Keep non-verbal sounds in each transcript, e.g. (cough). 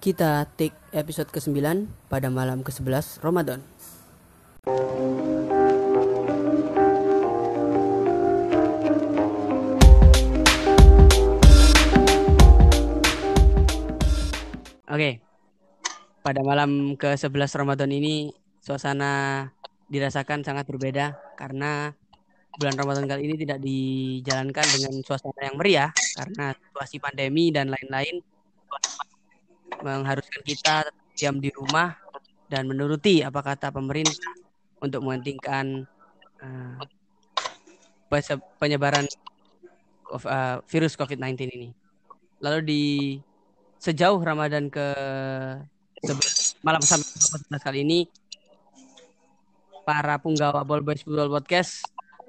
Kita take episode ke-9 pada malam ke-11 Ramadan. Oke. Pada malam ke-11 Ramadan ini suasana dirasakan sangat berbeda karena bulan Ramadan kali ini tidak dijalankan dengan suasana yang meriah karena situasi pandemi dan lain-lain mengharuskan kita diam di rumah dan menuruti apa kata pemerintah untuk menghentikan uh, penyebaran of, uh, virus COVID-19 ini. Lalu di sejauh Ramadan ke malam sampai kali ini para punggawa Ball Boys Football Podcast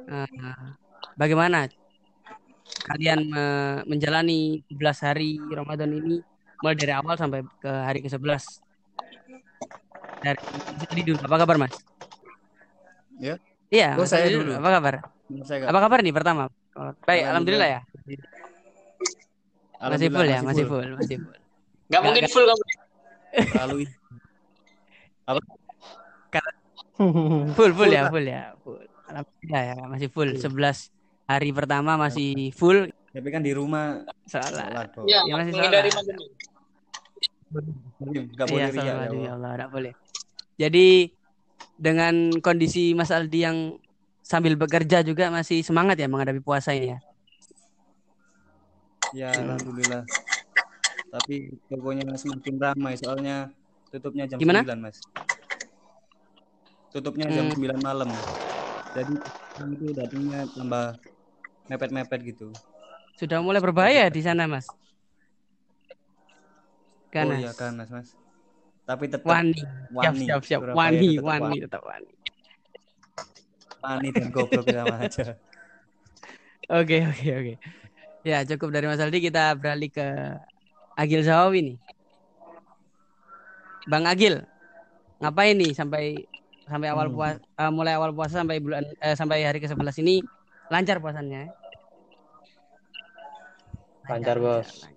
uh, bagaimana kalian uh, menjalani 11 hari Ramadan ini mulai dari awal sampai ke hari ke-11 dari tadi dulu apa kabar Mas? Ya. Iya, oh, saya dulu. Apa kabar? Saya apa kabar nih pertama? Baik, alhamdulillah, alhamdulillah ya. Masih full ya, masih full, masih full. Gak mungkin full kamu. Lalu apa? (laughs) full full ya, full ya, full. Alhamdulillah ya, masih full. 11 hari pertama masih full. Tapi kan di rumah salah. Iya, ya, masih pandemi. Gak boleh ya, ya, ya Allah, gak boleh. Jadi dengan kondisi Mas Aldi yang sambil bekerja juga masih semangat ya menghadapi puasa ini ya. Ya, alhamdulillah. Tapi pokoknya semakin ramai soalnya tutupnya jam Gimana? 9, Mas. Tutupnya jam hmm. 9 malam. Jadi itu datangnya tambah mepet-mepet gitu. Sudah mulai berbahaya di sana, Mas. Ganas. Oh iya, ganas, Mas. Tapi tetap wani. wani. Siap, siap, siap. Wani, tetap wani, tetap wani. Wani dan goblok sama aja. (laughs) Oke, oke, oke. Ya, cukup dari Mas Aldi kita beralih ke Agil Zawawi nih. Bang Agil, ngapain nih sampai sampai awal hmm. puasa uh, mulai awal puasa sampai bulan uh, sampai hari ke-11 ini lancar puasanya? Lancar, Bos. Lancar.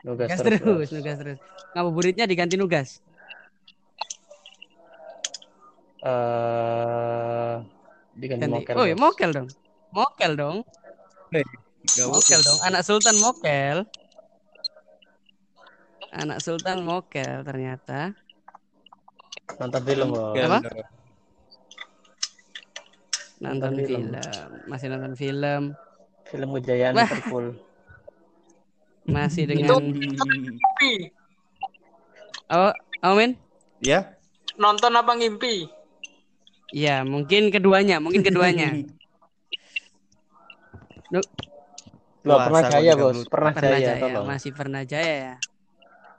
Nugas, nugas terus, terus, nugas terus. Ngabuburitnya diganti nugas. Eh uh, diganti Ganti. mokel. Oh, iya, mokel dong. Mokel dong. Hey, mokel dong. Anak Sultan mokel. Anak Sultan mokel ternyata. Nonton film, Bos. Apa? Nonton, film. film. Masih nonton film. Film Wah. Liverpool. Masih dengan Oh, Amin? Ya. Nonton apa ngimpi? Ya, mungkin keduanya, mungkin keduanya. (laughs) Loh, pernah jaya, Bos. Pernah, pernah jaya, jaya. Masih pernah jaya ya.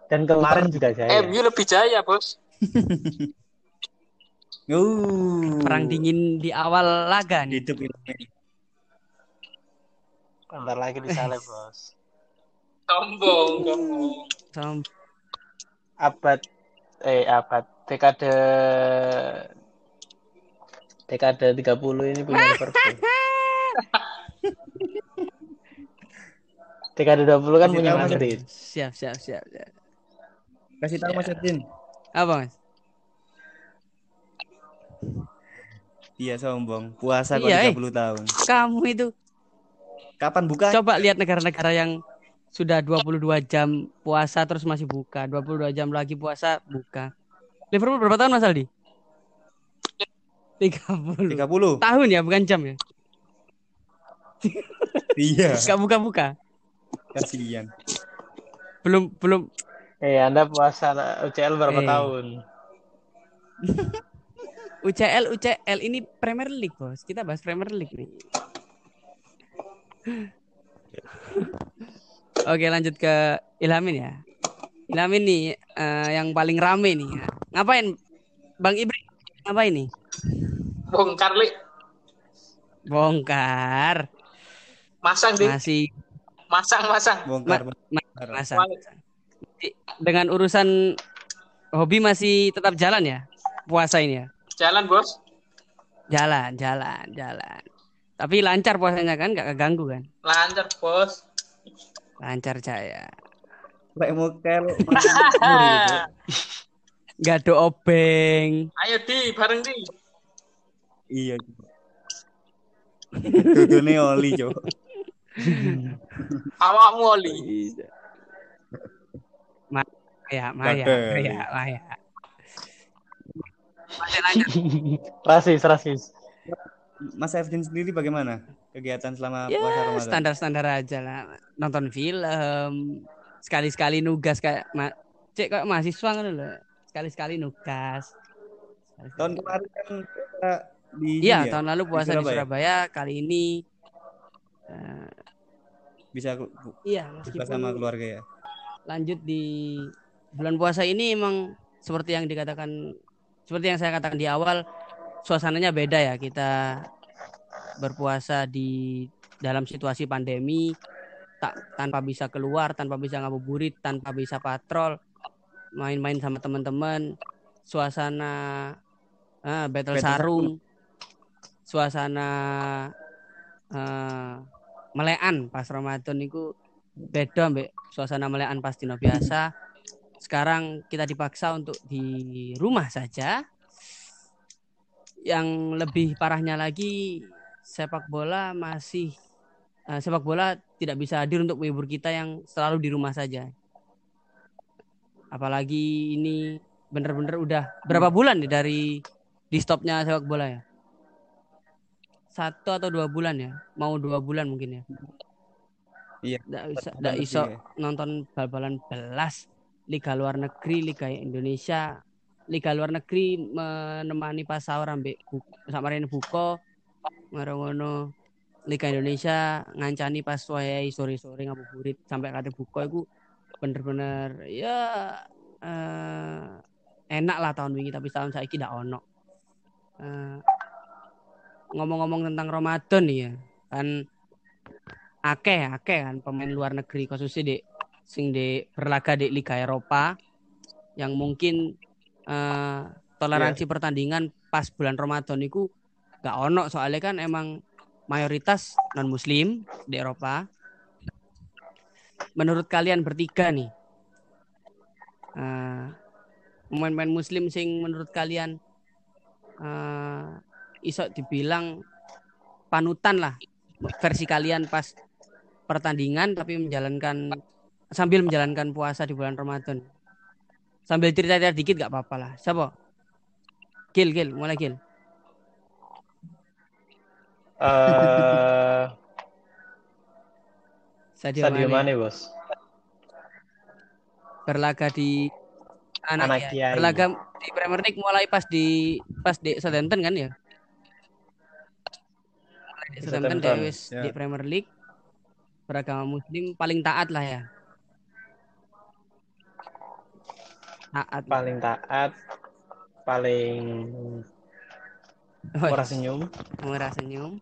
Dan kemarin juga jaya. MU lebih jaya, Bos. (laughs) uh. Perang dingin di awal laga nih. Itu Bentar lagi disalib, Bos. Sombong, sombong. Sombong. Abad eh abad dekade dekade 30 ini punya Liverpool. (laughs) dekade 20 kan punya Madrid. Siap, siap, siap, siap. Kasih tahu Mas Edin. Apa Mas? Iya sombong. Puasa iya, kok 30 eh. tahun. Kamu itu kapan buka? Coba lihat negara-negara yang sudah 22 jam puasa terus masih buka, 22 jam lagi puasa buka. Liverpool berapa tahun Mas Aldi? 30. 30. Tahun ya, bukan jam ya. iya. (laughs) Gak buka-buka. Kasihan. Belum belum Eh, Anda puasa UCL berapa hey. tahun? (laughs) UCL UCL ini Premier League, Bos. Kita bahas Premier League nih. (laughs) Oke lanjut ke Ilhamin ya. Ilhamin nih uh, yang paling rame nih. Ngapain Bang Ibri? Ngapain nih? Bongkar li. Bongkar. Masang deh. Masih. Masang masang. Bongkar. Ma ma masang. Dengan urusan hobi masih tetap jalan ya puasa ini ya? Jalan bos. Jalan, jalan, jalan. Tapi lancar puasanya kan, gak keganggu kan? Lancar bos lancar caya Lek mokel gitu. Nggak ada obeng. Ayo di bareng di. Iya. Dudune oli, Cuk. (laughs) Awakmu oli. Ya, Maya. Maya, Maya. Lanjut, lanjut. Rasis, rasis. Mas Evin sendiri bagaimana kegiatan selama Ya, puasa Ramadan? standar-standar aja lah. Nonton film, sekali-sekali nugas kayak ma cek kayak mahasiswa kan loh. Sekali-sekali nugas. Tahun kemarin kan kita di Iya, ya, tahun lalu puasa di Surabaya. Surabaya, kali ini eh, bisa iya meskipun sama keluarga ya. lanjut di bulan puasa ini emang seperti yang dikatakan seperti yang saya katakan di awal suasananya beda ya. Kita berpuasa di dalam situasi pandemi tak tanpa bisa keluar tanpa bisa ngabuburit tanpa bisa patrol main-main sama teman-teman. Suasana ah, battle, Battle sarung. Suasana eh, melean pas Ramadan itu beda mbak. Suasana melean pas dino biasa. Sekarang kita dipaksa untuk di rumah saja yang lebih parahnya lagi sepak bola masih eh, sepak bola tidak bisa hadir untuk menghibur kita yang selalu di rumah saja apalagi ini bener-bener udah berapa bulan nih dari di stopnya sepak bola ya satu atau dua bulan ya mau dua bulan mungkin ya Iya. nggak bisa nggak lebih iso ya. nonton bal-balan belas liga luar negeri liga Indonesia liga luar negeri menemani pas sahur ambek bu- sama Rene buko ngono liga Indonesia ngancani pas wayahe sore-sore ngabuburit sampai kate buko iku bener-bener ya eh, enak lah tahun wingi tapi tahun saiki ndak ono. Eh, ngomong-ngomong tentang Ramadan ya kan akeh akeh kan pemain luar negeri khususnya di sing di berlaga di Liga Eropa yang mungkin eh, toleransi pertandingan pas bulan Ramadan itu gak ono. Soalnya kan emang mayoritas non muslim di Eropa. Menurut kalian bertiga nih eh, pemain-pemain muslim sing menurut kalian eh, iso dibilang panutan lah versi kalian pas pertandingan tapi menjalankan sambil menjalankan puasa di bulan Ramadan. Sambil cerita-cerita dikit gak apa-apa lah. Siapa? Gil, Gil, mulai Gil. Eh, Sadio, Sadio Mane. Mane, bos. Berlaga di anak, Anak ya. Kiai. Berlaga di Premier League mulai pas di pas di Southampton kan ya? Mulai di Southampton Southampton, wis ya. di Premier League beragama muslim paling taat lah ya. Taat. Paling taat, paling murah senyum. Murah senyum.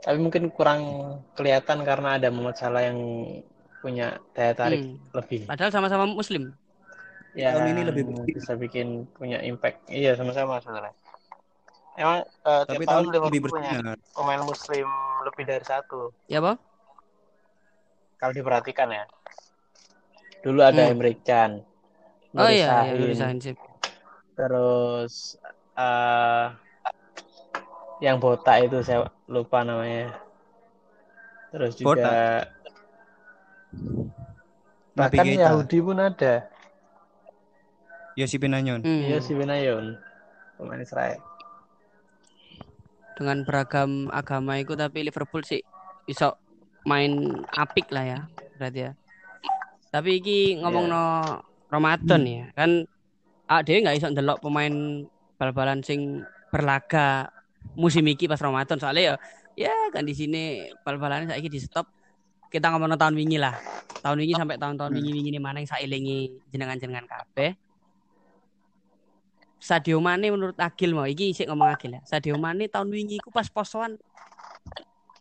Tapi mungkin kurang kelihatan karena ada Muhammad Salah yang punya daya tarik Hmm. lebih. Padahal sama-sama muslim. Ya, Tahun ini lebih bisa bikin punya impact. Iya, sama-sama sebenarnya. Emang eh, Tapi tahun tahun lebih punya bersinar. pemain muslim lebih dari satu. Ya, Boh? Kalau diperhatikan ya. Dulu ada Hmm. Emre Can, Oh iya, ya, Sahin, Nuri Sahin sip. terus eh yang botak itu saya lupa namanya. Terus juga bahkan Nabi. Yahudi pun ada. Yosipin Anyon. Hmm. Iya si Benayon, pemain Israel. Dengan beragam agama itu tapi Liverpool sih bisa main apik lah ya, berarti ya. Tapi iki ngomong no Ramadan ya, kan ah dhewe nggak iso ndelok pemain bal-balan sing berlaga musim iki pas Ramadan soalnya ya ya kan di sini bal-balannya saiki di stop. Kita ngomong tahun wingi lah. Tahun wingi sampai tahun-tahun Hmm. wingi-wingi ini mana yang sailingi jenengan-jenengan kabeh. Sadio Mane menurut Agil mau iki sik ngomong Agil ya. Sadio Mane tahun wingi ku pas posoan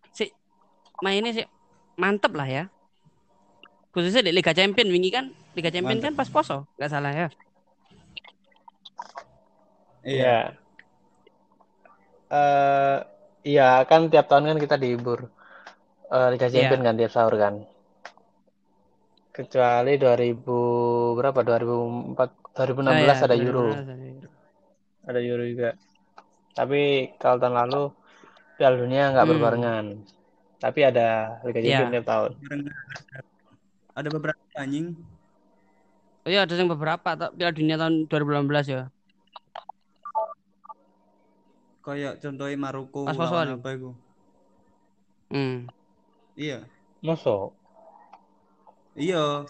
sik mainnya sik mantep lah ya. Khususnya di Liga Champion wingi kan Liga Champion Mantep. kan pas poso, nggak salah ya. Iya. Eh iya kan tiap tahun kan kita dihibur. Eh Liga Champions kan tiap sahur kan. Kecuali 2000 berapa? 2004 2016 Ah, ya, ada Euro. 2016 ada Euro. Ada Euro juga. Tapi kalau tahun lalu Piala Dunia nggak Hmm. berbarengan. Tapi ada Liga Iya. Champions tiap tahun. Ada beberapa anjing. Oh iya ada yang beberapa tak Piala Dunia tahun 2018 ya. Kayak contohnya Maroko Pas lawan apa itu? Hmm. Iya. Mosok. Iya.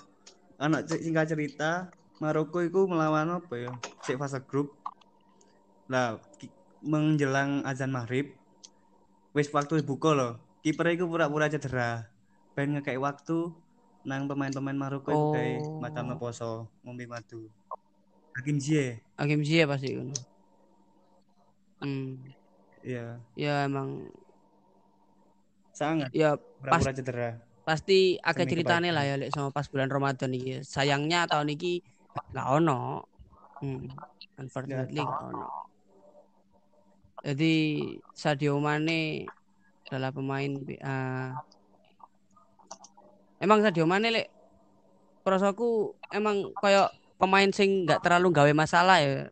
Anak cek singkat cerita, Maroko itu melawan apa ya? Cek fase grup. Lah, menjelang azan maghrib, wis waktu buka loh. Kiper itu pura-pura cedera. Ben ngekek waktu nang pemain-pemain Maroko itu kayak Oh. macam poso ngombe madu. Hakim Ziyech. Hakim Ziyech pasti kan. Hmm. Iya, Ya emang sangat ya pura-pura cedera. pasti Semi ceritane kebaca. lah ya lek sama pas bulan Ramadan iki. Sayangnya tahun iki nggak ono. Hmm. Unfortunately nggak ono. Jadi Sadio Mane adalah pemain eh, emang Sadio Mane lek prosoku emang kayak pemain sing nggak terlalu gawe masalah ya.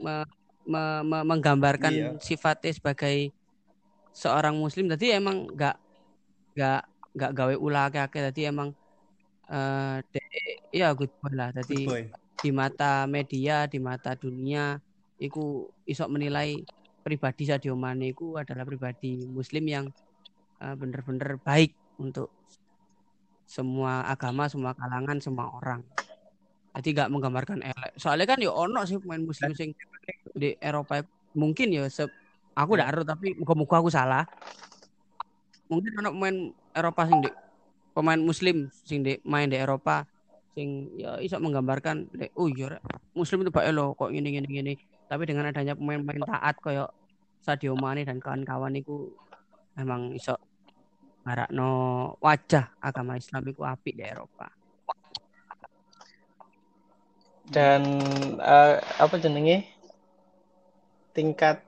Me- me- me- menggambarkan Iya. sifatnya sebagai seorang muslim tadi emang nggak nggak nggak gawe ulah akeh tadi emang eh de- iya good boy lah tadi boy. di mata media di mata dunia iku isok menilai pribadi Sadio Mane iku adalah pribadi muslim yang eh, bener-bener baik untuk semua agama semua kalangan semua orang. Jadi nggak menggambarkan elek. Soalnya kan ya ono sih pemain muslim sing di Eropa. Mungkin ya se- aku Ya. udah aru tapi muka-muka aku salah. Mungkin ono pemain Eropa sing di pemain muslim sing di main di Eropa sing ya iso menggambarkan lek, oh iya muslim itu baik lo kok gini gini gini tapi dengan adanya pemain-pemain taat kayak Sadio Mane dan kawan-kawan itu emang iso marakno wajah agama Islam itu apik di Eropa Dan eh, apa jenenge? Tingkat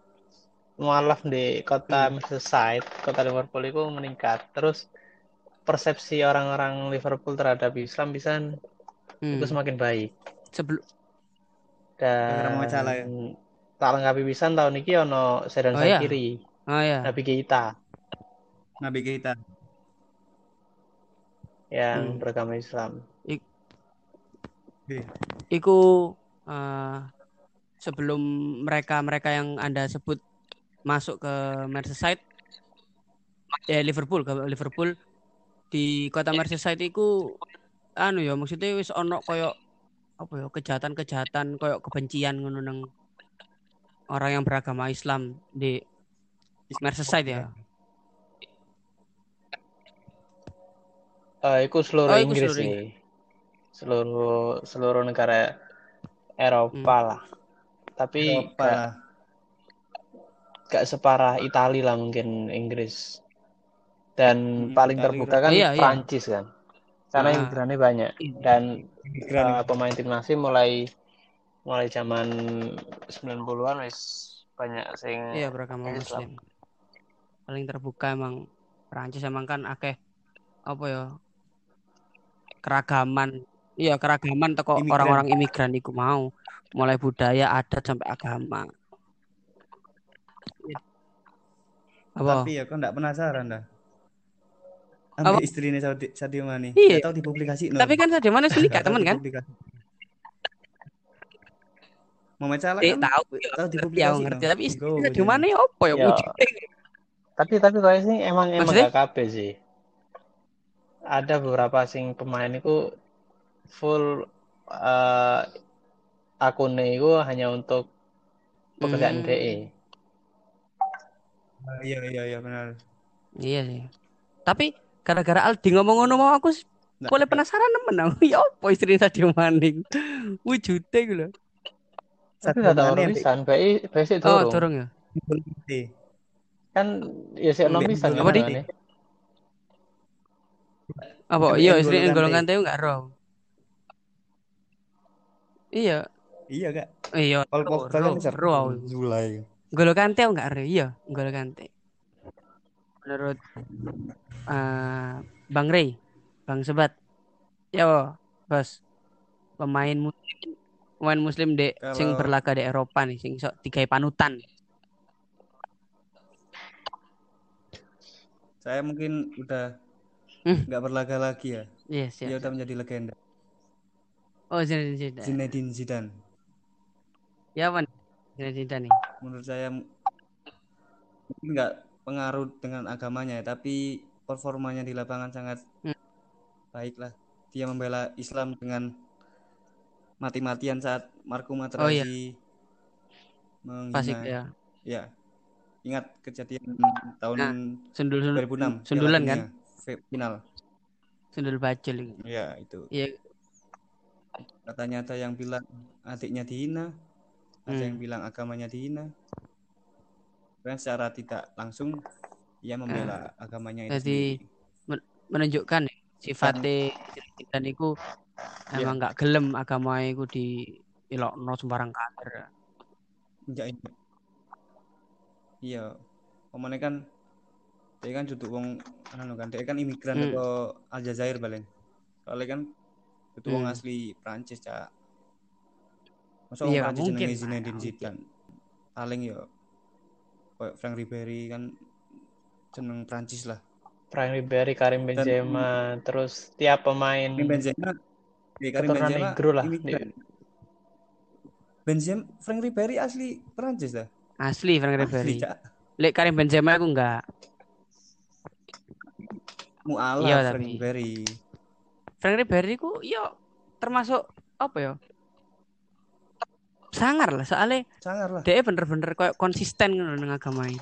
mualaf di kota Hmm. Merseyside, kota Liverpool itu meningkat. Terus persepsi orang-orang Liverpool terhadap Islam bisa hmm. itu semakin baik. sebelum Dan ya? tak lengkapi pisan tahun ini ono Sedan Oh, iya? Sakiri, oh ya Nabi Keita Nabi Keita. yang Hmm. beragama Islam. Oke. Iku eh, sebelum mereka-mereka yang Anda sebut masuk ke Merseyside eh Liverpool ke Liverpool di kota Merseyside iku anu ya maksudnya wis ono koyo apa ya kejahatan-kejahatan koyo kebencian ngono nang orang yang beragama Islam di Merseyside ya. Eh, itu seluruh Oh, iku Inggris seluruh sih. Seluruh seluruh negara Eropa lah. Tapi Eropa gak, gak separah Italia lah mungkin Inggris. Dan Hmm, paling Italia terbuka kan Iya, iya. Prancis kan. Karena Ah. imigrannya banyak. Iya. Dan Migran. eh, pemain timnasnya mulai mulai zaman 90-an wis banyak sing Iya beragama Islam. Muslim. Paling terbuka emang Perancis emang kan akeh apa ya keragaman. Iya keragaman teko Imigran. orang-orang imigran iku mau mulai budaya adat sampai agama. Apa? Tapi ya kok enggak penasaran dah. Apa? Ambil istrinya Sadio, Sadio Mane. Iya. Nggak tahu dipublikasi. Tapi kan Sadio Mane sih gak temen kan? Muhammad Salah Eh kan tahu tahu (laughs) ya dipublikasi. ngerti no. tapi istri dia. Mane apa ya Ya. wujudnya? Tapi tapi kayak sih emang emang gak kabeh sih. Ada beberapa sing pemain itu full eh akunnya itu hanya untuk pekerjaan Hmm. DE. Ah, Iya iya iya benar. Iya sih. Tapi gara-gara Aldi ngomong ngono mau aku Nggak- boleh penasaran temen aku. (laughs) Ya apa istri Sadio Mane? Wujudnya gitu loh. Tapi gak tahu Mane pisan, bae bae sih Oh, durung. turun ya. ambek- Kan ya sih Ambek pisan N'Golo Apa, Di? Apa? Iya, istri N'Golo Kante. Kante enggak roh. Iya, Iya kak. iya. Paul roh, Pogba roh. Zulai. N'Golo Kante enggak roh. Iya, N'Golo Kante. Menurut eh, Bang Ray, Bang Sebat, Ya, Bos. Pemain muslim pemain muslim dek sing Kalau- berlaga di Eropa nih sing sok tiga panutan. Saya mungkin udah Hmm. nggak berlaga lagi ya. Yes, Dia ya. udah menjadi legenda. Oh, Zinedine Zidane. Zinedine Zidane. Ya, nih? Zinedine Zidane nih. Menurut saya nggak pengaruh dengan agamanya ya, tapi performanya di lapangan sangat Hmm. baik lah. Dia membela Islam dengan mati-matian saat Marco Oh, iya. Materazzi menghina. Fasik ya. Ya. Ingat kejadian tahun Nah, Sundul-sundul 2006 Piala sundulan Dunia, kan? Final. Sundul bacul itu. Ya, itu. Iya, Katanya ada yang bilang adiknya dihina, ada Hmm. yang bilang agamanya dihina. Dan secara tidak langsung ia membela agamanya itu. Jadi, sendiri. menunjukkan ya, sifatnya Zidane iku Iya. emang nggak gelem agama iku di ilokno sembarang kader. Iya. Omone kan dia kan duduk wong anu kan, dia kan imigran Hmm. ke Aljazair balen. Soalnya kan wong Hmm. asli Prancis, Cak. Masa wong Iya, Prancis jenenge Zinedine mungkin. Zidane. Paling ya kayak Frank Ribery kan jeneng Prancis lah. Frank Ribery, Karim Benzema, terus tiap pemain Karim Benzema, ya, Karim Benzema Negro lah. imigran. Benzema, Frank Ribery asli Prancis lah. Asli Frank Asli, Ribery. Lek Karim Benzema aku enggak. Mualaf Iya, Frank tapi- Ribery. Frank Ribery ku yo termasuk apa ya? Sangar lah soalnya Sangar lah. dia bener-bener kayak konsisten dengan agama ini.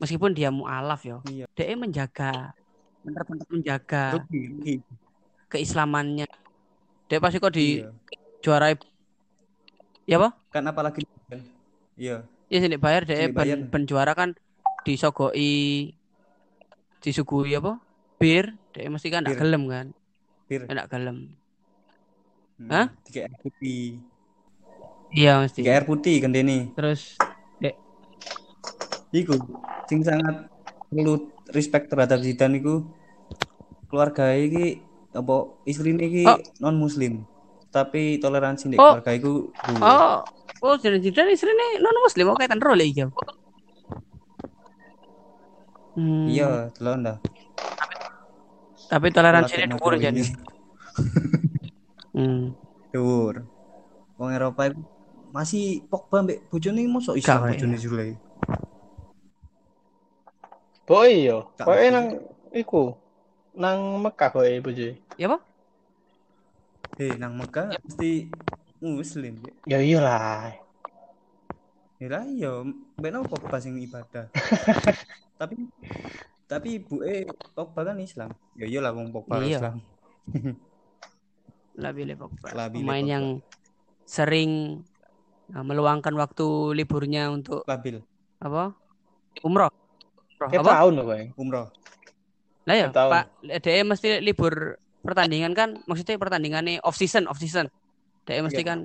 Meskipun dia mualaf yo, Iya. dia menjaga bener-bener menjaga Rugi, keislamannya. Dia pasti kok di Iya. juarai ya apa? Kan apalagi kan. Iya. Ya sini bayar dia ben, ben juara kan disogoi disuguhi apa? Bir, dia mesti kan Bir. gelem kan? Bir. Ndak gelem. Hmm, Hah? Tiga air putih. Iya mesti. Tiga air putih ini. Terus Iku sing sangat perlu respect terhadap Zidane iku keluarga iki apa istrine iki Oh. non muslim. Tapi toleransi di Oh. keluarga iku. Oh, oh jadi jadi istrinya non muslim oke tan role iki. Hmm, Iya, delok ndak. Tapi toleransi Laki ini nongkrong dhuwur jadi. Hmm. Dhuwur. Wong Eropa iku masih Pogba mbek bojone mosok Pak, bojone Zule. Boy yo, Gak boy ngerti. nang iku nang Mekah boy bojo. Ya apa? Eh, nang Mekah mesti muslim. Mbek. Ya iyalah. Ya lah iya, mbek nopo Pogba sing ibadah. (laughs) tapi tapi ibuke Pogba kan Islam. Ya iyalah wong Pogba Iya. Islam. Labile Pogba. Labile Pemain Pogba. yang sering uh, meluangkan waktu liburnya untuk Labil apa? Umroh. Umroh. Apa? tahun loh umroh. Lah ya. Pak, dia mesti libur pertandingan kan, maksudnya pertandingannya off season, off season. Dia mesti Iya. kan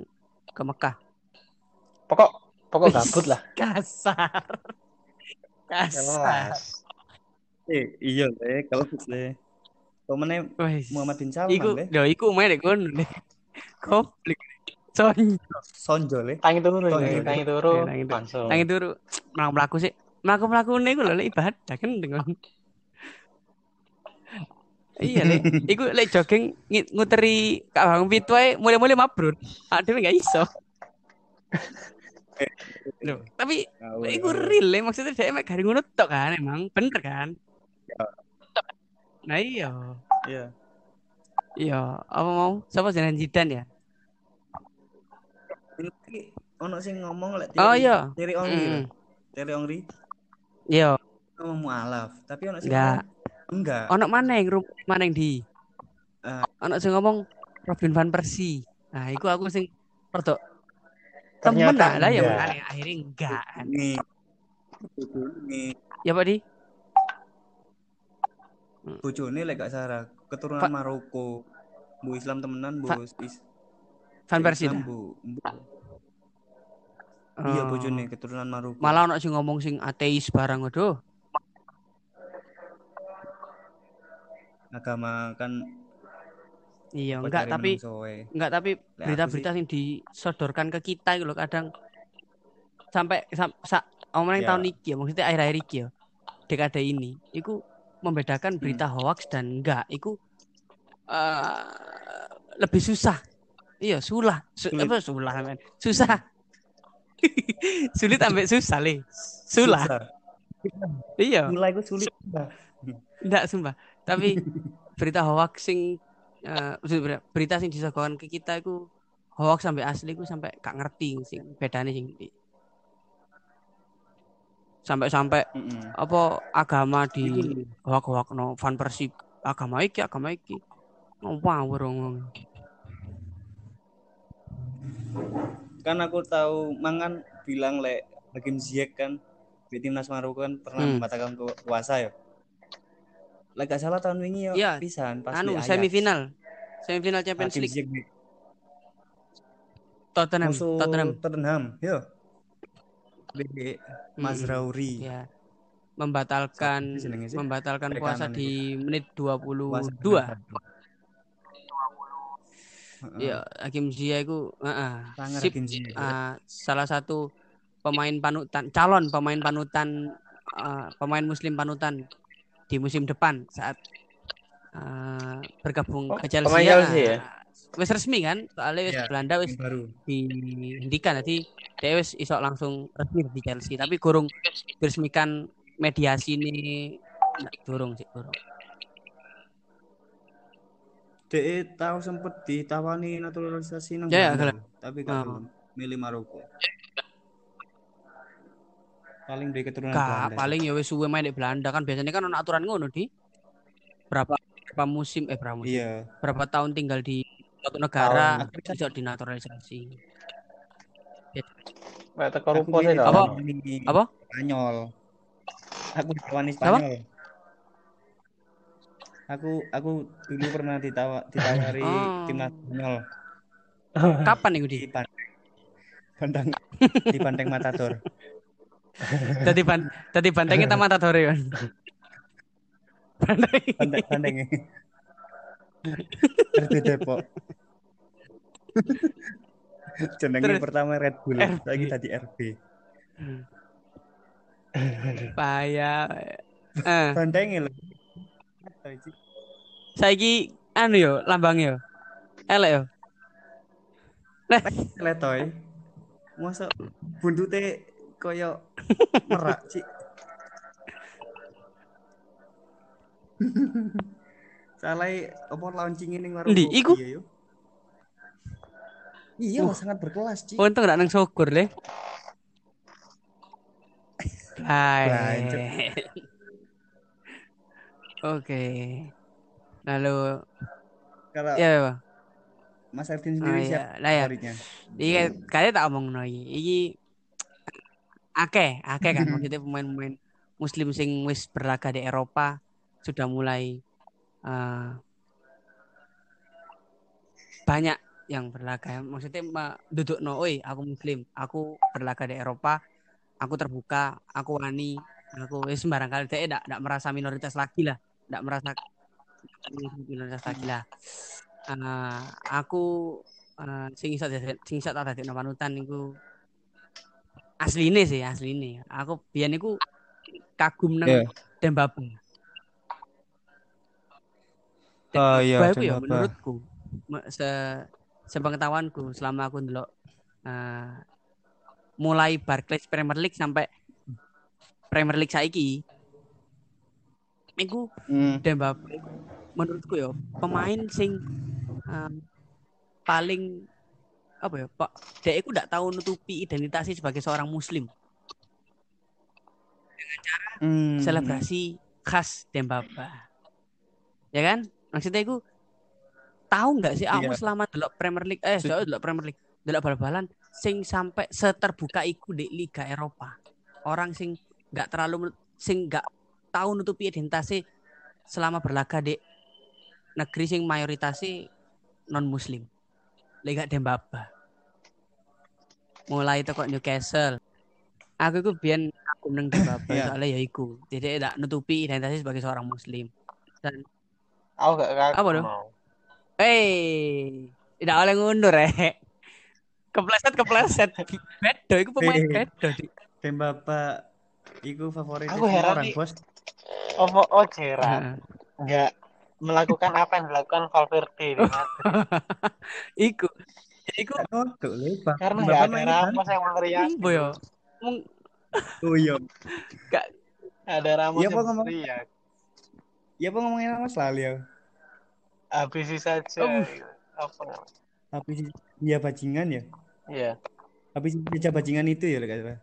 ke Mekah. Pokok pokok gabut lah. (laughs) Kasar. Kasar. Eh, iya le, kalau le. Pemene Wes. Muhammad bin Salman Iku, le. lho iku main dek kono le. Goblok. Son, Sonjo le. Tangi turu iya. tangi turu Iya, tangi turu. nang itu mlaku sih. Mlaku mlaku iku lho le ibadah kan dengan Iya le, iku le jogging nguteri Pitu ae mulai-mulai mabrur. Aduh enggak iso. Loh, tapi iku real le maksudnya dia mek gari ngono tok kan emang bener kan? Nah iya. Iya. Iya, apa mau? Siapa jenengan Zidane ya? Ini ono sing ngomong lek Oh iya. Thierry Henry. Mm. Thierry Henry Iya, ngomong mualaf, tapi ono sing Enggak. enggak. ono maneng rum maneng di. Ah. Ono sing ngomong Robin van Persie. Nah, iku aku sing Ternyata temen lah ya makanya akhirnya enggak kan. Ini ini Ya Pak Di? bojone lek gak salah keturunan Fa- Maroko. Bu Islam temenan, bu Fa- is, Van Persie bu. Bu. Iya Oh. bojone keturunan Maroko. Malah ono sing ngomong sing ateis barang aduh. agama kan Iya, enggak tapi enggak tapi berita-berita yang disodorkan ke kita gitu loh kadang sampai sam, sa, omongin Ya. tahun iki ya, maksudnya akhir-akhir iki ya. Dekade ini, itu membedakan Hmm. berita hoax dan enggak. Itu eh, lebih susah. Iya, sulah. Su, apa sulah men. Susah. (laughs) Sulit ambek susah, Le. Sulah. Susah. Iya. Mulai gue sulit. Enggak sumpah. Tapi (laughs) berita hoax sing eh, maksudnya berita sing disogorkan ke kita itu hoax sampai asli ku sampai gak ngerti sing bedane sing. Sampai-sampai Mm-mm. apa agama di Iku hoax-hoax no fan persib agama iki agama iki. Ngawur ngomong. kan aku tahu mangan bilang lek Hakim Ziyech kan di timnas Maroko kan pernah Hmm. membatalkan ku- puasa ya. Lek gak salah tahun wingi yo Iya, pisan pas Anu semifinal. Semifinal Champions Hakim League di Tottenham, musuh Tottenham. Tottenham. Yo. Di Mazraoui. Ya. Membatalkan sih? membatalkan puasa di menit 22. Puasa Heeh. Iya, Hakim Ziyech itu heeh. Sangat Sip, eh, salah satu pemain panutan, calon pemain panutan, eh, pemain Muslim panutan di musim depan saat eh, bergabung Oh, ke Chelsea. pemain Chelsea ya? Wes resmi kan? Soalnya wes Iya, Belanda baru. dihentikan jadi dia wes iso langsung resmi di Chelsea. Tapi kurung diresmikan mediasi ini nggak durung sih durung. DE tahu sempet ditawani naturalisasi nang Ya, ya, Belanda, tapi gak Oh. milih Maroko. Paling dari keturunan Gak, Belanda. paling ya wes suwe main di Belanda kan biasanya kan ada aturan ngono di berapa berapa musim eh berapa musim Iya. berapa tahun tinggal di suatu negara bisa dinaturalisasi. Kayak teko rupo sih. Apa? Apa? Spanyol. Aku ditawani Apa? Spanyol. Aku aku dulu pernah ditawa, ditawari Oh. timnas Spanyol Kapan nih di? Bandeng di Bandeng Matador. (laughs) Tadi ban tadi bantengnya tamat Matador kan. Banteng. Bandeng Bandeng. RB Depok. Jenenge Terus? pertama Red Bull, RB. lagi tadi RB. Payah. Eh, Bandengnya lho. saiki anu yo lambang yo. Elek yo. Nah, Letoy. Masa buntute koyo (laughs) merak sih. (laughs) Salah apa launching ning warung kopi iku? ya. Iya, sangat berkelas, Ci. untung gak nang syukur le. (laughs) Hai. Oke. Lalu Kalau ya Pak. Mas Ervin Oh, sendiri iya. siapa Lah ya. Iki kalian tak omong no iki. Akeh, akeh kan (laughs) maksudnya pemain-pemain muslim sing wis berlaga di Eropa sudah mulai eh, banyak yang berlaga. Maksudnya ma- duduk no, oi, aku muslim, aku berlaga di Eropa, aku terbuka, aku wani, aku wis sembarang kali dia tidak tidak merasa minoritas lagi lah, tidak merasa minoritas lagi lah. Eh, aku eh, sing iso dadi- sing iso tak panutan niku asline sih asline aku biyen niku kagum nang Iya. Dembaba Oh iya, Dembaba iku ya Dembaba. menurutku me- se sepengetahuanku selama aku ndelok eh, mulai Barclays Premier League sampai Premier League saiki niku Hmm. Dembaba iku menurutku ya pemain sing eh, paling apa ya Pak? Dia itu tidak tahu nutupi identitasnya sebagai seorang muslim. Hmm. selebrasi khas Dembaba ya kan? Maksudnya itu tahu nggak sih aku Iya. selama delok Premier League eh soalnya delok Premier League delok bal-balan sing sampai seterbuka iku di Liga Eropa. Orang sing nggak terlalu sing nggak tahu nutupi identitasnya selama berlaga di negeri sing mayoritasnya non muslim Liga Dembaba mulai teko Newcastle aku itu biyen kagum nang Dembaba Iya. soalnya ya iku jadi tidak nutupi identitasnya sebagai seorang muslim dan Aku gak kagum. Apa dong? Hei, tidak boleh ngundur eh. Kepleset kepleset. Bedo, itu pemain bedo. Dembaba iku favorit Aku heran orang, nih. Bos. Oh, oh, oh Gerrard Heeh. nggak melakukan apa yang dilakukan Valverde di. (laughs) Iku. Iku lho, Bang. Karena Dembaba nggak ada main Ramos yang meneriaki. Mbo yo. Oh iya. Ada Ramos Iya, yang ngomong. meneriak. Ya apa ngomongin Ramos lah ya. Habisi saja. Oh. Apa? Habis dia bajingan ya. Iya. Habis dia bajingan itu ya kata.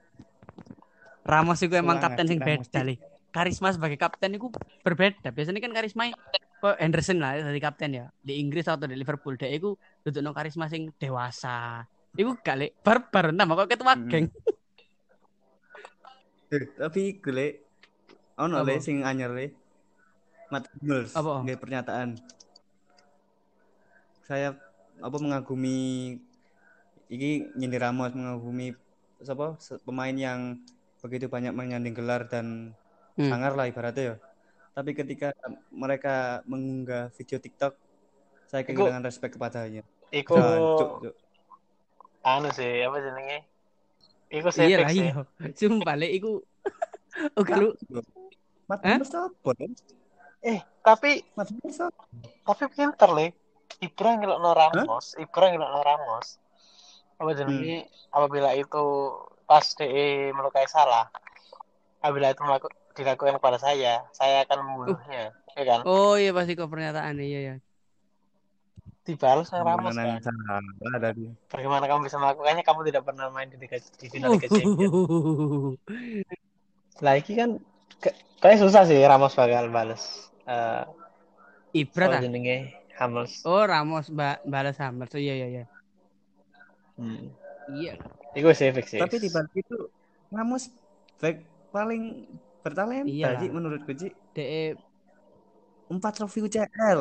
Ramos itu emang kapten sing beda li. Karisma sebagai kapten itu berbeda. Biasanya kan karisma kok Henderson lah dari kapten ya. Di Inggris atau di Liverpool dia itu duduk karisma sing dewasa. Iku gak lek barbar nama kok ketua Mm-mm. geng. Eh, tapi le ono Apa? le sing anyar le. Matt Hummels Apa? nggih pernyataan. Saya apa mengagumi iki nyindir Ramos mengagumi siapa pemain yang begitu banyak menyanding gelar dan Hmm. sangar lah ibaratnya ya. Tapi ketika mereka mengunggah video TikTok, saya Iku- kehilangan respect kepadanya. Iku Jancuk, anu sih apa jenenge? Iku Iya lah sih. iya. Sumpah lek iku Oke lu Matt Hah? Hummels apa? Le? Eh, tapi apa? tapi pinter le. Ibra ngelokno Ramos, Ibra ngelokno Ramos. Apa jenenge? Apabila itu pas DE melukai salah, apabila itu melaku, dilakukan kepada saya, saya akan membunuhnya, ya kan? Oh iya pasti kok pernyataan iya ya. Dibalas sama Ramos kan. salah dari Bagaimana kamu bisa melakukannya? Kamu tidak pernah main di Liga di final Liga Champions. (laughs) Lah iki kan kayak susah sih Ramos bakal balas. Eh, Ibra ta? jenenge Hummels. Oh Ramos ba balas Hammers. Oh, iya iya iya. Hmm. Iya. Iku sih fix. Tapi di balik itu Ramos back paling bertalenta Iyalah. Ci, menurutku Ci. DE Empat trofi UCL,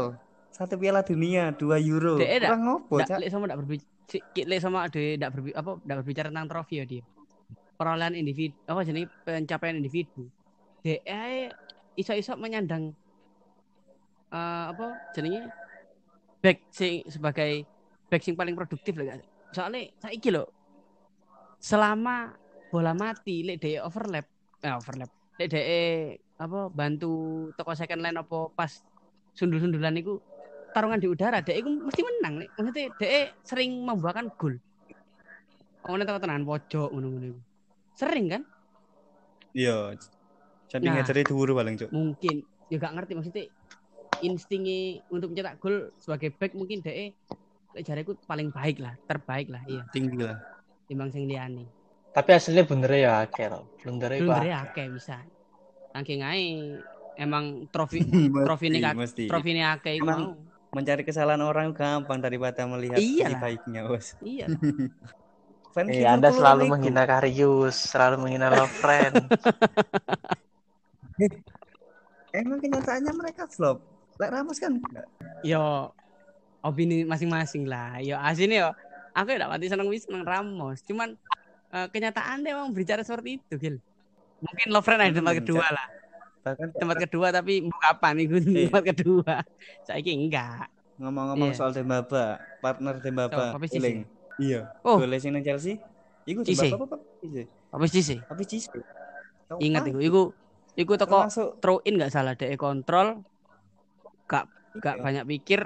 satu Piala Dunia, dua Euro. DE dak- Kurang ngopo, Cak? lek sama ndak berbicara lek sama de ndak berbi apa ndak berbicara tentang trofi ya dia. Perolehan individu apa jenis pencapaian individu. DE iso-iso menyandang eh, apa jenenge back sing sebagai back sing paling produktif lah. Soalnya saiki lho selama bola mati lek DE overlap eh overlap lek DE apa bantu toko second line apa pas sundul-sundulan itu tarungan di udara DE iku mesti menang nek maksudnya DE sering membuahkan gol Ngene teko tenan pojok ngono-ngono iku. Sering kan? Iya. Samping Nah. ngajari dhuwur paling, Cuk. Mungkin ya gak ngerti maksudnya instingnya untuk mencetak gol sebagai back mungkin DE lek jareku paling baik lah, terbaik lah iya Tinggi lah. timbang sing liyane. Tapi hasilnya bener ya akeh loh. Blunder Belum iku dari akeh. akeh bisa. Saking ae emang trofi (laughs) trofi ini trofi ini akeh iku Emang- mau. Mencari kesalahan orang gampang daripada melihat Iya sisi lah. baiknya, Bos. Iya. (laughs) Fans Eh, Anda Liverpool selalu menghina Karius, selalu menghina Lovren. (laughs) Emang kenyataannya mereka flop. Lek Ramos kan enggak. yo opini masing-masing lah. Yo asine yo aku ya mati seneng wis seneng Ramos. Cuman eh, kenyataan dia emang berbicara seperti itu, Gil. Mungkin Lovren ada di tempat Hmm, kedua lah. Bahkan Tempat kedua tapi mbok kapan iku Iya. tempat kedua. Saiki enggak. ngomong-ngomong Iya. soal Dembaba, partner Dembaba, Oh, eling. Iya. Oh. Sing nang Chelsea. Iku Cisse. Dembaba apa Cisse? Apa sih sih? Tahu Ingat iku. Iku iku Termasuk throw in nggak salah DE kontrol gak gak Iya. banyak pikir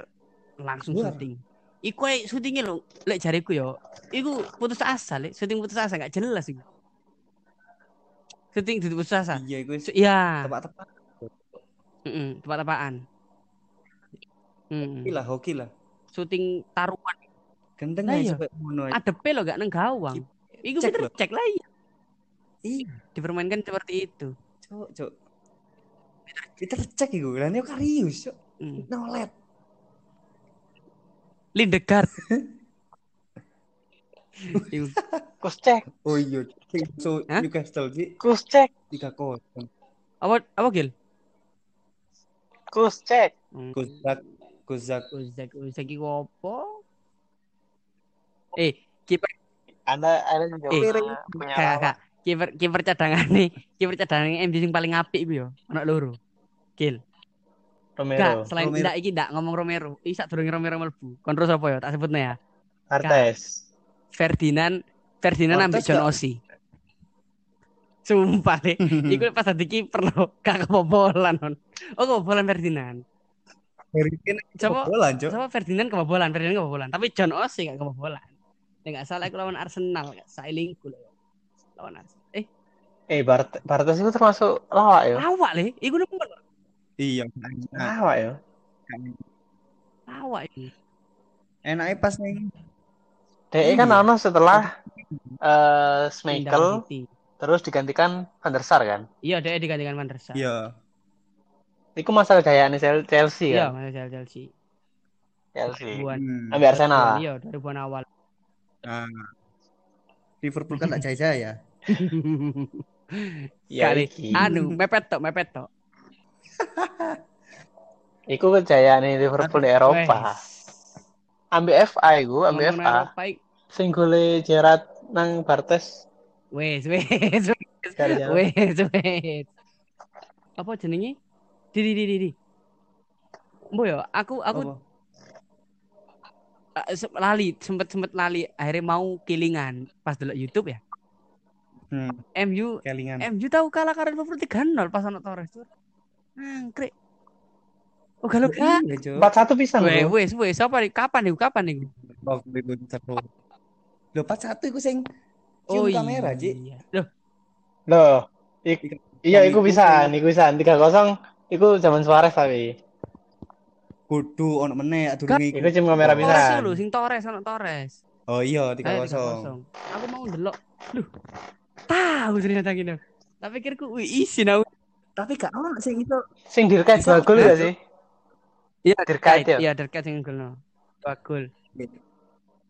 langsung Luar. syuting. Iku ae syutingnya lo lek jariku yo. Iku putus asa lek syuting putus asa gak jelas iku. Syuting di putus asa. Iya, iku Iya, tepat-tepat. heeh, tepat-tepaan. Hmm. Hoki lah, hoki lah. Syuting taruhan Gendeng Lah aja iya. ngono adepe lo gak neng gawang. Iku Cek kita loh. cek lah iya. Iya, Dipermainkan seperti itu. cok, cok. Kita cek iku, lan yo Karius, cok. Hmm. Nolet. Lindegaard. Iku (laughs) Kus cek, Oh iya, so Hah? Newcastle di kus cek, 3-0. apa apa Gil? kus cek. Hmm. Gozak, Gozak. Uzak Uzak iku apa? Eh, kiper Anda Anda juga Eh, punya, Kak, kak. Kiper kiper cadangan nih, kiper cadangan MU sing paling apik iku yo, ana loro. Gil. Romero, Enggak, selain Romero. ndak iki ndak ngomong Romero. Iki sak durunge Romero mlebu. Kon terus apa ya? Tak sebutnya ya. Martes. Ferdinand Ferdinand ambil John gak? Osi. Sumpah deh. (laughs) Iku pas tadi kiper lo, gak kebobolan non. Oh kebobolan Ferdinand. Coba- bola, Cok. Sama Ferdinand kebobolan, Ferdinand kebobolan. Tapi John Osi gak kebobolan. Ya nggak salah aku lawan Arsenal, gak sailingku loh. Lawan Arsenal. Eh, Eh, Bart Bartes itu termasuk lawak ya? lawak le. Iku nomor Iya. Lawak ya? lawak ini. enaknya pas nih DE kan Iya. ano setelah eh Pindah Schmeichel terus digantikan Van der Sar kan? Iya, dia digantikan Van der Sar. Iya. Iku masalah gayaan Chel- Chelsea Iya, kan? mana Chelsea. Chelsea. Chelsea. Hmm. Ambil Arsenal. Iya, dari ribuan awal. Nah. Liverpool kan tak jaya-jaya. (laughs) Ya, iki. Anu, mepet tok, mepet tok. (laughs) Iku kejayaan Liverpool di Eropa. Ambil FA iku, ambil FA. Sing gole Gerrard nang Bartes. Wes, wes, wes, wes, wes. Apa jenenge? Di di di di. di. Mbok yo, aku aku Apa? eh, lali, sempet sempet lali. Akhirnya mau kilingan pas dulu YouTube ya. Hmm, MU kelingan. MU tahu kalah karena Liverpool 3-0 pas ono Torres tuh. Angkrik. Oh kalau gak. Iya, Cok. 4-1 pisan Wes, bro. wes, wes. Apa nih? Kapan nih? Kapan nih? Oh, ribu satu. Lho, pas satu iku sing cium kamera, Cik. iya. Loh, Loh, ik- iya iku bisa, iku bisa. 3-0 iku zaman Suarez tapi. Kudu ono meneh durunge Iku cium kamera Torres bisa. dulu, sing Torres, ono Torres. Oh iya, Ayo 3-0. 3-0. Aku mau ndelok. Duh. Tahu ternyata gitu. Tak pikirku wih isin aku. Tapi gak ono sing itu. Sing dirkait Bisa dua gol juga, gak sih? Iya, Terkait ya? Iya, terkait sing golno. Dua gol.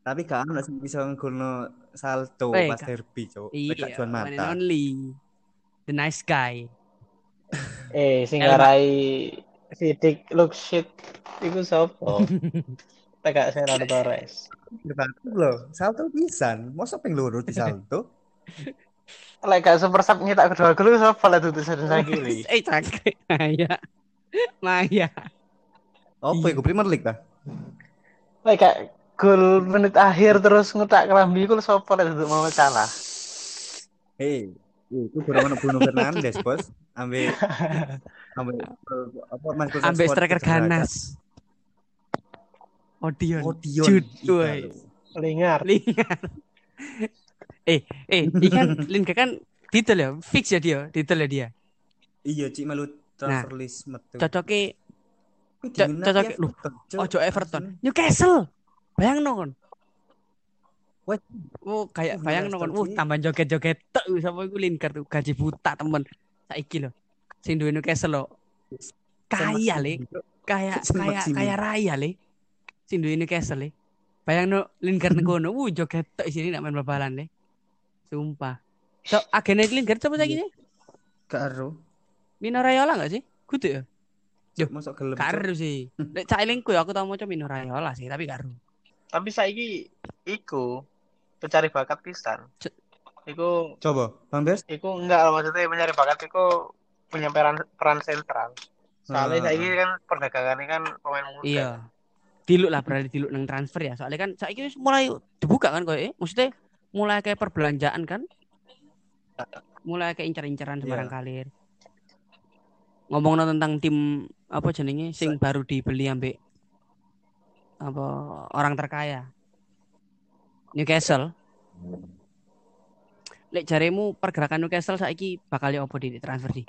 Tapi gak ono sing bisa ngegolno salto Eh, pas derby, Cok. Iya, one and Mata. only. The nice guy. (laughs) Eh, sing ngarai Sidik look shit iku sapa? (laughs) Tegak Fernando Torres. Salto lho, salto pisan. Mosok ping loro di salto. (laughs) Lek gak super sub nyetak kedua gol sapa lah tutu sana kiri. Eh, cakep. Maya. Maya. Apa iku Premier League ta? Lek gak gol menit akhir terus ngutak kelambi iku sapa lah tutu mau salah. Hei, itu ono Bruno Fernandes, Bos. Ambil ambil apa Mas Rashford striker ganas. Odion. Odion. Jude, Iya, woy. Eh, eh, (laughs) ikan Lingard kan detail ya, fix ya dia, detail ya dia. Iya, Cik melu Nah, transfer list metu. Co- cocok- loh, Everton, Cok. ojo Everton, Newcastle. Bayang nonton. Wah. Oh, kayak Oh, bayang nonton. Uh, tambah joget-joget tek wih, sapa iku Lingard tuh gaji buta temen. Saiki lho. Sing duwe Newcastle lho. Kaya le, kayak Maximin. kayak raya le. Sing duwe Newcastle le. Bayang no Lingard (laughs) nang kono, uh joget tek sini nak main bal-balan le. Sumpah. So, agennya Lingard coba saiki nih. Gak ero. Mino Raiola gak sih? Kudu ya? Yo, Masuk gelem. Karu sih. (laughs) Nek cak elingku ya aku tau maca Mino Raiola sih, tapi karu. Tapi saiki iku pencari bakat pisan. C- Iku Coba, Bang Bes. iku enggak maksudnya pencari bakat iku punya peran peran sentral. Soalnya Ah. saiki kan perdagangannya kan pemain muda. Iya. Diluk lah berarti diluk nang transfer ya. Soalnya kan saiki wis mulai dibuka kan koyo eh. Maksudnya mulai kayak perbelanjaan kan. Mulai kayak incar-incaran sembarang Iya. kalir. Ngomong tentang tim apa jenenge sing baru dibeli ambek apa orang terkaya. Newcastle. Lek jaremu pergerakan Newcastle saiki bakal opo di transfer sih?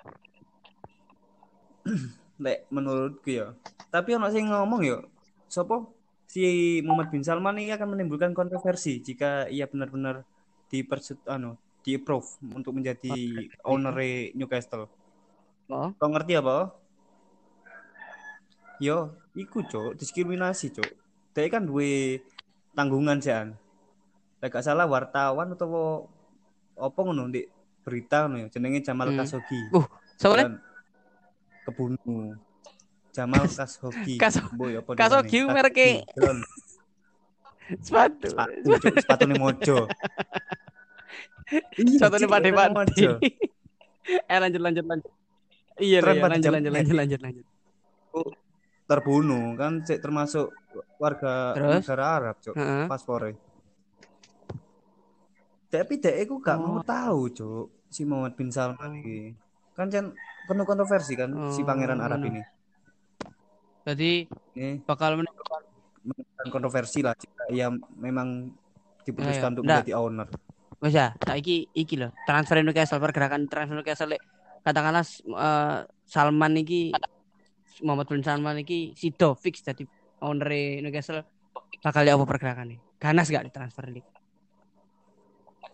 Lek menurutku ya. Tapi ono sing ngomong ya, sopo si Muhammad bin Salman ini akan menimbulkan kontroversi jika ia benar-benar diperset anu di approve untuk menjadi owner Newcastle. Oh. Kau ngerti apa? Yo, iku cok, diskriminasi cok. Dia kan duwe tanggungan jan. Lek gak salah wartawan atau apa ngono di berita ngono ya, jenenge Jamal Hmm. Khashoggi. Uh, Soalnya kebunuh Jamal Khashoggi. Khashoggi mereke- Khashoggi, John. sepatu. Sepatu, cok, sepatune mojo. Iya, Pak sepatune Dewan. mojo. eh lanjut lanjut lanjut. Iya ya, pada lanjut lanjut lanjut lanjut lanjut. terbunuh kan cek termasuk warga Terus? negara Arab cok Heeh. paspornya tapi dek aku gak mau Oh. tahu cok si Muhammad bin Salman ini kan kan penuh kontroversi kan si Oh, pangeran Arab ngono. ini Jadi ini bakal menimbulkan kontroversi lah jika ia memang diputuskan Ya, ya. untuk Nggak. menjadi owner Wes ya, saiki iki loh, transfer Newcastle pergerakan transfer Newcastle lek katakanlah eh, Salman iki Muhammad bin Salman iki sido fix jadi owner Newcastle bakal ya apa pergerakannya? Ganas gak di transfer ini?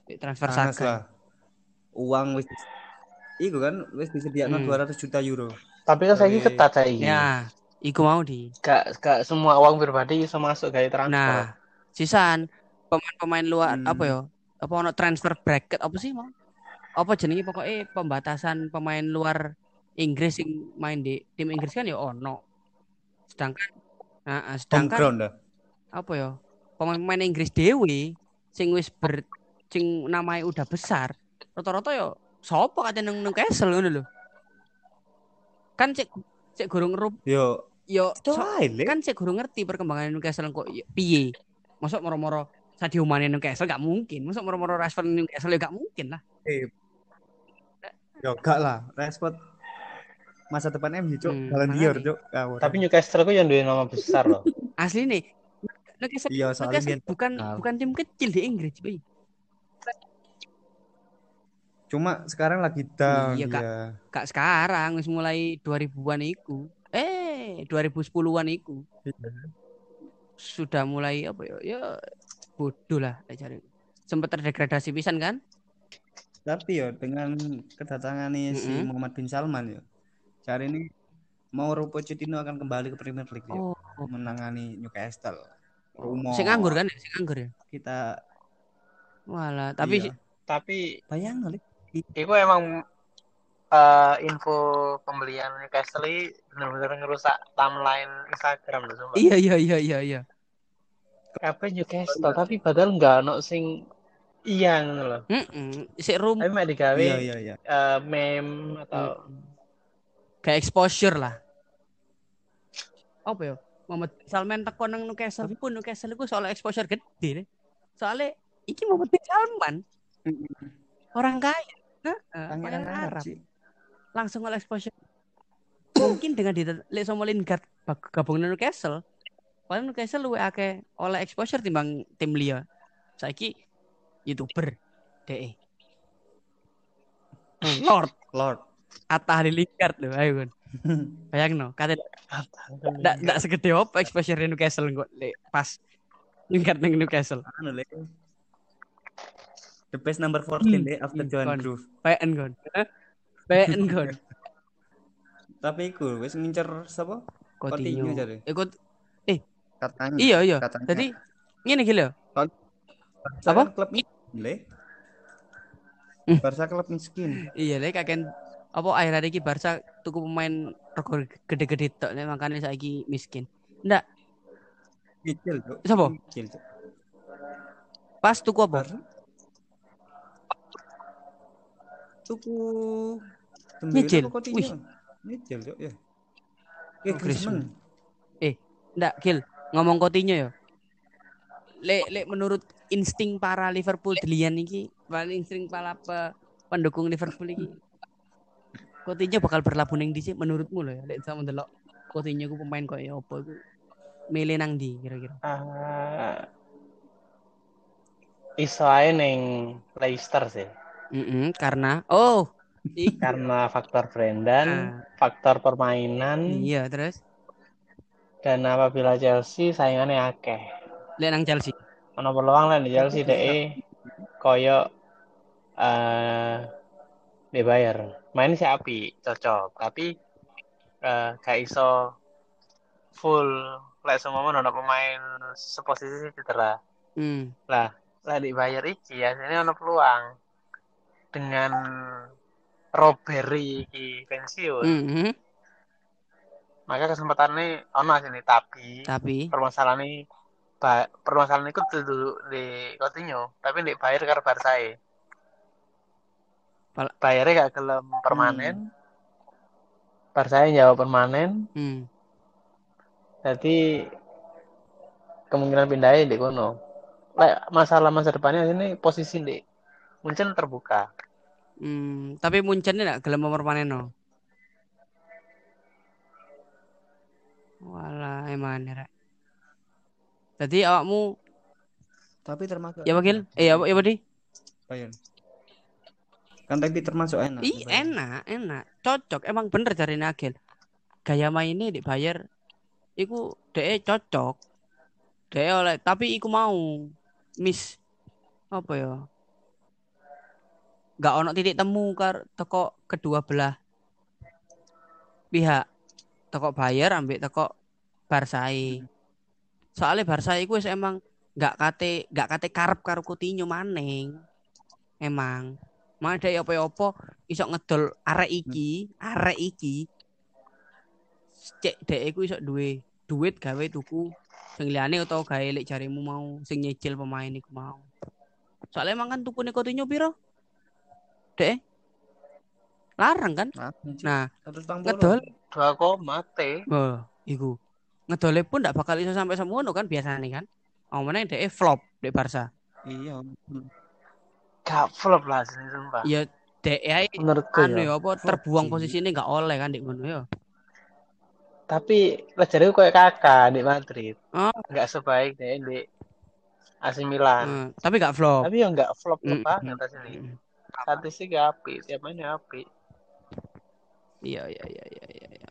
Di transfer Saka. lah uang wis Iku kan wis disediakan Hmm. 200 juta euro. Tapi kan saya Dari- ketat saya Ya, iku mau di. Gak, gak semua uang pribadi bisa masuk gaya transfer. Nah, sisan pemain-pemain luar Hmm. apa ya? Apa ono transfer bracket apa sih mau? Apa jenenge pokoknya pembatasan pemain luar Inggris yang main di tim Inggris kan ya ono. Sedangkan nah, sedangkan ground apa ya? Pemain-pemain Inggris dewe sing wis ber sing namanya udah besar, rata-rata ya sapa katanya nang Newcastle ngono lho. Kan cek cek gurung ngerup Yo, yo itu so- kan saya kurang ngerti perkembangan Newcastle kok ya, piye. Masuk moro-moro Sadio Mane Newcastle gak mungkin. Masuk moro-moro Rashford Newcastle ya gak mungkin lah. Yo gak lah, Rashford masa depan MU cuk, Hmm, Ballon d'Or cuk. Tapi Newcastle ku yang duwe nama besar loh. (laughs) Asli nih. Newcastle, Iya, Newcastle bukan Nah. bukan tim kecil di Inggris, Boy. cuma sekarang lagi down Iya, Kak. dia. Kak sekarang wis mulai 2000-an iku. Eh, 2010-an iku. Sudah mulai apa ya? Ya bodoh lah cari. Sempat terdegradasi pisan kan? Tapi yo dengan kedatangan si Mm-mm. Muhammad bin Salman yo. Cari ini Mauro Pochettino akan kembali ke Premier League yo. Oh, menangani Newcastle. Rumor. sing nganggur kan? Sing nganggur ya. Kita Walah, tapi iya. Tapi bayang kali. itu emang eh, info pembelian Newcastle benar-benar ngerusak timeline Instagram loh sumpah. iya iya iya iya iya. Apa Newcastle tapi padahal nggak ono sing iya ngono loh. Heeh, sik rum Tapi mek digawe Iya iya iya. eh, meme atau kayak exposure lah. Apa ya? Muhammad Salman teko nang Newcastle pun Newcastle iku soal exposure gede deh. Soalnya iki Muhammad bin Salman orang kaya. Heeh, pangeran Arab Arab. Langsung oleh exposure. Mungkin dengan di lek sama Lingard gabung nang Newcastle, paling Newcastle luwih akeh oleh exposure timbang tim liya. Saiki YouTuber DE. Lord Lord. Atta Halilintar loh, ayo kan. Bayang no, kata ndak ndak segede apa exposure Newcastle kok le pas Lingard nang Newcastle. Anu le. The best number 14 deh after Johan kon. Cruyff. PN kon. PN kon. Tapi iku wis ngincer sapa? Coutinho. Jare. Ikut Katanya. iya iya. Katanya. Jadi ngene iki lho. Barca apa? kan klub le. Hmm. Barca klub miskin. Iya le kakek apa akhir hari iki Barca tuku pemain rego gede-gede tok nek makane saiki miskin. Ndak, Kecil, Cuk. Siapa? Kecil, pas tuku apa? Barca. Tuku Nyicil. Wih. Nyicil, Cuk, ya. Eh, Griezmann. Ndak, Gil. Ngomong Coutinho ya. Lek lek menurut insting para Liverpool delian iki, paling insting para pe- pendukung Liverpool iki. Coutinho bakal berlabuh ning ndi sih menurutmu loh ya? Lek sama ndelok Coutinho ku pemain koyo apa iku. Milih nang ndi kira-kira? Ah, iso ae ning Leicester sih. Mm karena oh, i- Karena faktor Brendan, Nah. faktor permainan, iya terus dan apabila Chelsea saingannya akeh. lek nang Chelsea. Ono peluang lah di Chelsea deh koyo eh dibayar. Main si api cocok, tapi eh gak iso full lek semua ono pemain seposisi cedera. Hmm. lah dibayar iki ya ini ono peluang dengan Robbery iki pensiun Mhm. maka kesempatannya ono sini tapi Tapi permasalahan ini ba- permasalahan itu dulu di Coutinho tapi di bayar karo Barca e. Bayarnya gak gelem permanen Barca e jawab permanen hmm. Jadi kemungkinan pindahnya di kono. Lek masalah masa depannya ini posisi di Munchen terbuka. Hmm, tapi Munchen ini gelem mempermaneno. Walah, emang rek. Jadi awakmu Tapi termasuk ya wakil? Eh ya ya Budi? Ayo. Kan tapi termasuk enak. Ih, enak, enak. Cocok. Emang bener cari Agil. Gaya mainnya di Bayer iku DE cocok. DE oleh tapi iku mau miss apa ya? Gak ono titik temu kar teko kedua belah pihak. Teko Bayer ambek teko Barsai. Soalnya Barsai wis emang gak kate gak kate karep karo Coutinho maning. Emang Mana ada apa-apa iso ngedol arek iki, arek iki. Cek dek iku iso duwe duit gawe tuku sing liyane utawa gawe lek jarimu mau sing nyicil pemain iku mau. Soalnya emang kan tukune Coutinho piro? Dek? Larang kan? Nah, ngedol Dua koma T. Oh, iku. Ngedole pun ndak bakal iso sampai semono kan biasanya kan. Oh, mana dek flop di Barca. Iya. Gak flop lah sumpah. Ya ya Menurutku anu ya. ya apa terbuang sih. posisinya nggak oleh kan di ngono ya. Tapi lejarnya kayak kakak di Madrid. Oh. Gak sebaik deh di AC Milan. Hmm, tapi nggak flop. Tapi ya nggak flop Mm, banget mm, asli. mm. Statistik api, tiap mainnya api. Iya iya iya iya iya. iya.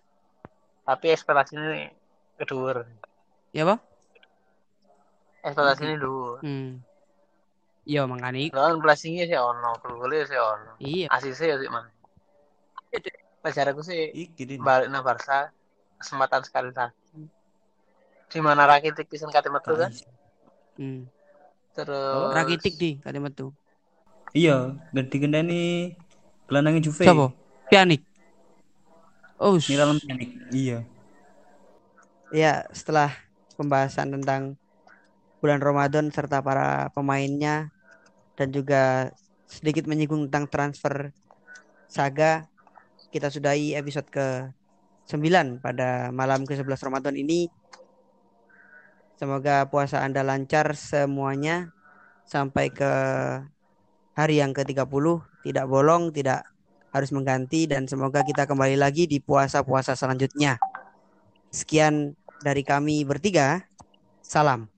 Tapi ekspektasinya kedua. Ya apa? Ekspektasinya dua. Hmm. Iya makanya. Lawan blessingnya sih ono, golnya sih ono. Iya. Asisnya ya sih man. Lejar aku sih Iki balik nang Barca kesempatan sekali lagi. Di mana Rakitic pisan kate metu kan? Hmm. Terus Rakitik di kalimat tuh. Iya, gak digendani gelandangnya Juve. Siapa? Pianik. Oh, Miralem Pjanic. Iya. ya setelah pembahasan tentang bulan Ramadan serta para pemainnya dan juga sedikit menyinggung tentang transfer Saga, kita sudahi episode ke 9 pada malam ke-11 Ramadan ini. Semoga puasa Anda lancar semuanya sampai ke hari yang ke-30, tidak bolong, tidak harus mengganti dan semoga kita kembali lagi di puasa-puasa selanjutnya. Sekian dari kami bertiga. Salam.